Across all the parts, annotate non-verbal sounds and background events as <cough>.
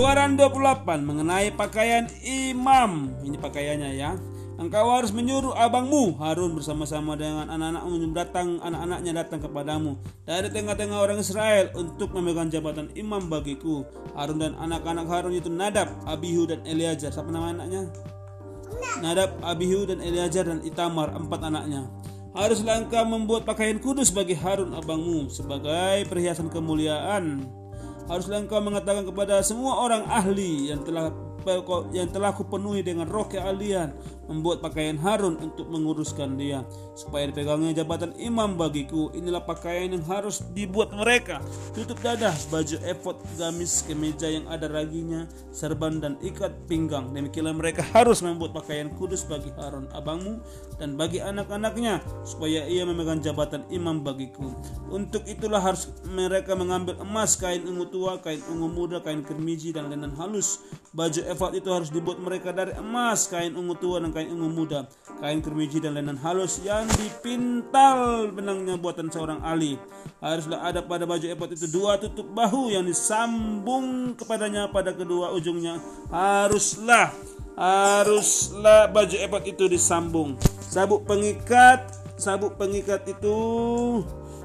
Keluaran 28 mengenai pakaian imam. Ini pakaiannya ya. Engkau harus menyuruh abangmu Harun bersama-sama dengan anak-anakmu datang anak-anaknya datang kepadamu dari tengah-tengah orang Israel untuk memegang jabatan imam bagiku. Harun dan anak-anak Harun itu Nadab, Abihu dan Eleazar. Siapa nama anaknya? Nadab, Abihu dan Eleazar dan Itamar empat anaknya. Haruslah engkau membuat pakaian kudus bagi Harun abangmu sebagai perhiasan kemuliaan. Haruslah engkau mengatakan kepada semua orang ahli yang telah yang telah kupenuhi dengan roh keahlian membuat pakaian Harun untuk menguruskan dia. Supaya dipegangnya jabatan imam bagiku inilah pakaian yang harus dibuat mereka. Tutup dada baju efod gamis kemeja yang ada raginya serban dan ikat pinggang. Demikianlah mereka harus membuat pakaian kudus bagi Harun abangmu dan bagi anak-anaknya supaya ia memegang jabatan imam bagiku. Untuk itulah harus mereka mengambil emas kain ungu tua kain ungu muda kain kermiji dan lenan halus. Baju efod itu harus dibuat mereka dari emas kain ungu tua dan kain ungu muda, kain kermiji dan lenan halus yang dipintal benangnya buatan seorang ahli. Haruslah ada pada baju epot itu dua tutup bahu yang disambung kepadanya pada kedua ujungnya. Haruslah haruslah baju epot itu disambung. Sabuk pengikat, sabuk pengikat itu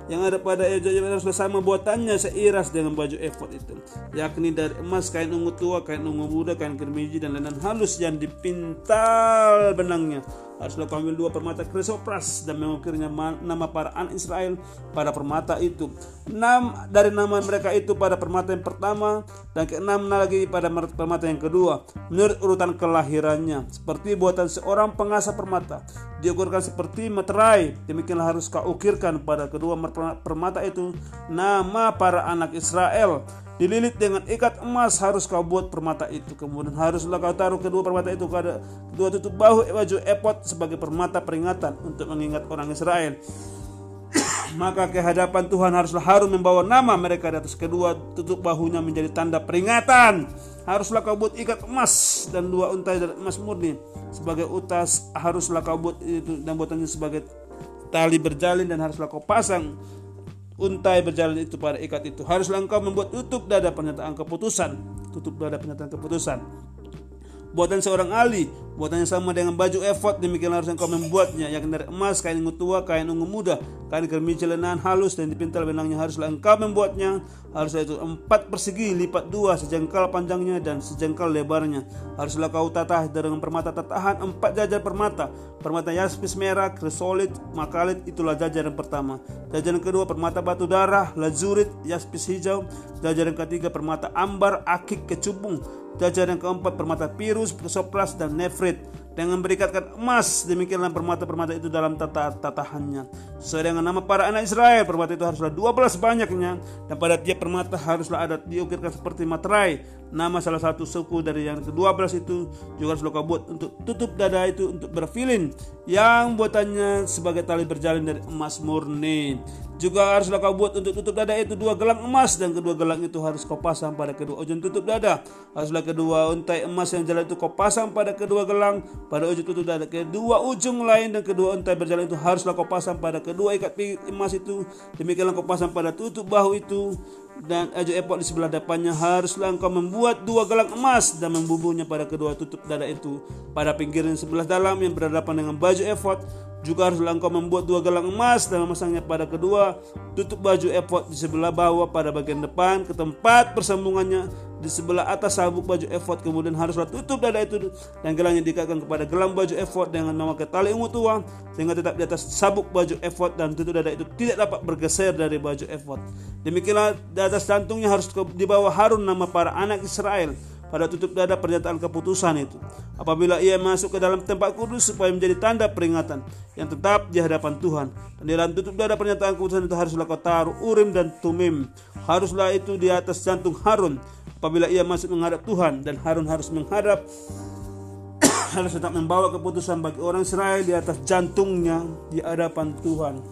yang ada pada harus bersama buatannya seiras dengan baju efod itu. Yakni dari emas kain ungu tua kain ungu muda kain kermiji dan lenan halus yang dipintal benangnya. Haruslah kau ambil dua permata krisopras dan mengukirnya nama para anak Israel pada permata itu. Enam dari nama mereka itu pada permata yang pertama dan keenam lagi pada permata yang kedua. Menurut urutan kelahirannya seperti buatan seorang pengasah permata diukurkan seperti meterai demikianlah harus kau ukirkan pada kedua permata itu. Nama para anak Israel dililit dengan ikat emas harus kau buat permata itu. Kemudian haruslah kau taruh kedua permata itu pada kedua tutup bahu baju epot sebagai permata peringatan untuk mengingat orang Israel. <coughs> Maka kehadapan Tuhan haruslah Harun membawa nama mereka di atas kedua tutup bahunya menjadi tanda peringatan haruslah kau buat ikat emas dan dua untai dari emas murni sebagai utas haruslah kau buat itu dan buatannya sebagai tali berjalin dan haruslah kau pasang untai berjalan itu pada ikat itu. Haruslah engkau membuat tutup dada pernyataan keputusan. Tutup dada pernyataan keputusan. Buatan seorang ahli, buatannya sama dengan baju efod, demikian harus engkau membuatnya, yakni dari emas, kain ungu tua, kain ungu muda, kain kermi lenan halus dan dipintal benangnya haruslah engkau membuatnya, haruslah itu empat persegi lipat dua sejengkal panjangnya dan sejengkal lebarnya. Haruslah kau tatah dengan permata tatahan empat jajar permata, permata yaspis merah, krisolit, makalit, itulah jajaran pertama. Jajaran kedua permata batu darah, lazurit, yaspis hijau, jajaran ketiga permata ambar, akik, kecubung, Jajaran keempat permata pirus, sopras dan nefrit dengan berikatkan emas demikianlah permata-permata itu dalam tata tatahannya. Sesuai dengan nama para anak Israel permata itu haruslah 12 banyaknya. Dan pada tiap permata haruslah ada diukirkan seperti materai. Nama salah satu suku dari yang ke-12 itu juga harus kau buat untuk tutup dada itu untuk berfilin. Yang buatannya sebagai tali berjalin dari emas murni. Juga haruslah kau buat untuk tutup dada itu dua gelang emas. Dan kedua gelang itu harus kau pasang pada kedua ujung tutup dada. Haruslah kedua untai emas yang jalan itu kau pasang pada kedua gelang pada ujung tutup dada. Kedua ujung lain dan kedua untai berjalan itu haruslah kau pasang pada kedua ikat emas itu. Demikianlah kau pasang pada tutup bahu itu dan aju epok di sebelah depannya haruslah engkau membuat dua gelang emas dan membubuhnya pada kedua tutup dada itu pada pinggiran sebelah dalam yang berhadapan dengan baju efod juga haruslah engkau membuat dua gelang emas dan memasangnya pada kedua. Tutup baju efod di sebelah bawah pada bagian depan ke tempat persambungannya di sebelah atas sabuk baju efod. Kemudian haruslah tutup dada itu dan gelangnya diikatkan kepada gelang baju efod dengan nama tali ungu tua sehingga tetap di atas sabuk baju efod dan tutup dada itu tidak dapat bergeser dari baju efod. Demikianlah di atas jantungnya harus dibawa Harun nama para anak Israel pada tutup dada pernyataan keputusan itu. Apabila ia masuk ke dalam tempat kudus supaya menjadi tanda peringatan yang tetap di hadapan Tuhan. Dan di dalam tutup dada pernyataan keputusan itu haruslah kau taruh urim dan tumim. Haruslah itu di atas jantung Harun apabila ia masuk menghadap Tuhan dan Harun harus menghadap <coughs> harus tetap membawa keputusan bagi orang Israel di atas jantungnya di hadapan Tuhan.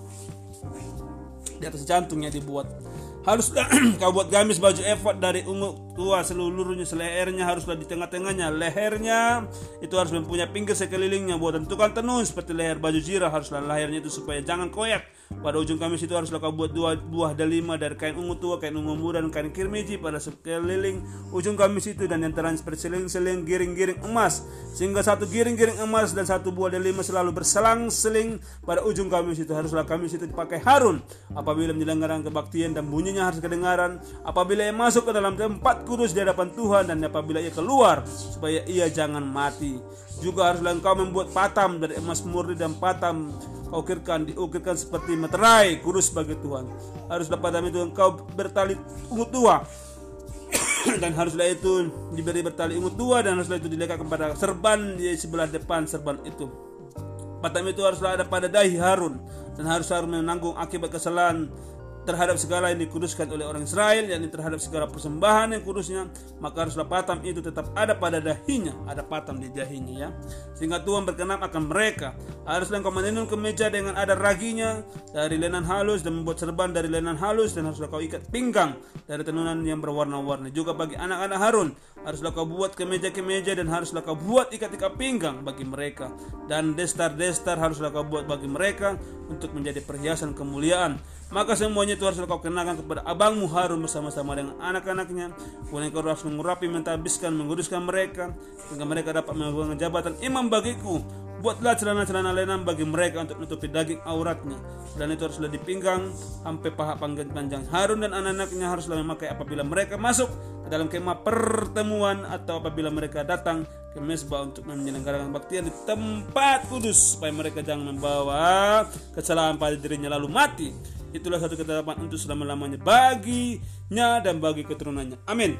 Di atas jantungnya dibuat haruslah <clears throat> kau buat gamis baju efod dari ungu tua seluruhnya selehernya haruslah di tengah-tengahnya. Lehernya itu harus mempunyai pinggir sekelilingnya. Buatan tukang tenun seperti leher baju zirah haruslah lehernya itu supaya jangan koyak. Pada ujung kamis itu haruslah kau buat dua buah delima dari kain ungu tua kain ungu muda dan kain kirmiji pada sekeliling ujung kamis itu. Dan yang terang seperti seling-seling giring-giring emas. Sehingga satu giring-giring emas dan satu buah delima selalu berselang-seling pada ujung kamis itu. Haruslah kamis itu dipakai Harun. Apabila menyelenggarakan kebaktian dan bunyinya harus kedengaran. Apabila ia masuk ke dalam tempat kudus di hadapan Tuhan dan apabila ia keluar supaya ia jangan mati. Juga haruslah engkau membuat patam dari emas murni dan patam ukirkan diukirkan seperti meterai kudus bagi Tuhan. Haruslah patam itu engkau bertali ungu tua. <coughs> Dan haruslah itu diberi bertali ungu tua dan haruslah itu dilekat kepada serban di sebelah depan serban itu. Patam itu haruslah ada pada dahi Harun dan harus Harun menanggung akibat kesalahan terhadap segala yang dikuduskan oleh orang Israel yakni terhadap segala persembahan yang kudusnya maka haruslah patam itu tetap ada pada dahinya ada patam di dahinya ya. Sehingga Tuhan berkenan akan mereka. Haruslah engkau menenun kemeja dengan ada raginya dari lenan halus dan membuat serban dari lenan halus dan haruslah kau ikat pinggang dari tenunan yang berwarna-warni. Juga bagi anak-anak Harun haruslah kau buat kemeja-kemeja dan haruslah kau buat ikat-ikat pinggang bagi mereka. Dan destar-destar haruslah kau buat bagi mereka untuk menjadi perhiasan kemuliaan. Maka semuanya itu harus kau kenakan kepada abangmu Harun bersama-sama dengan anak-anaknya. Kemudian kau harus mengurapi, mentabiskan, menguruskan mereka sehingga mereka dapat memegang jabatan imam bagiku. Buatlah celana-celana lenan bagi mereka untuk menutupi daging auratnya. Dan itu haruslah dipinggang sampai paha panjang Harun dan anak-anaknya haruslah memakai apabila mereka masuk ke dalam kemah pertemuan atau apabila mereka datang ke mesbah untuk menyelenggarakan baktian di tempat kudus supaya mereka jangan membawa kesalahan pada dirinya lalu mati Itulah satu ketetapan untuk selama-lamanya baginya dan bagi keturunannya. Amin.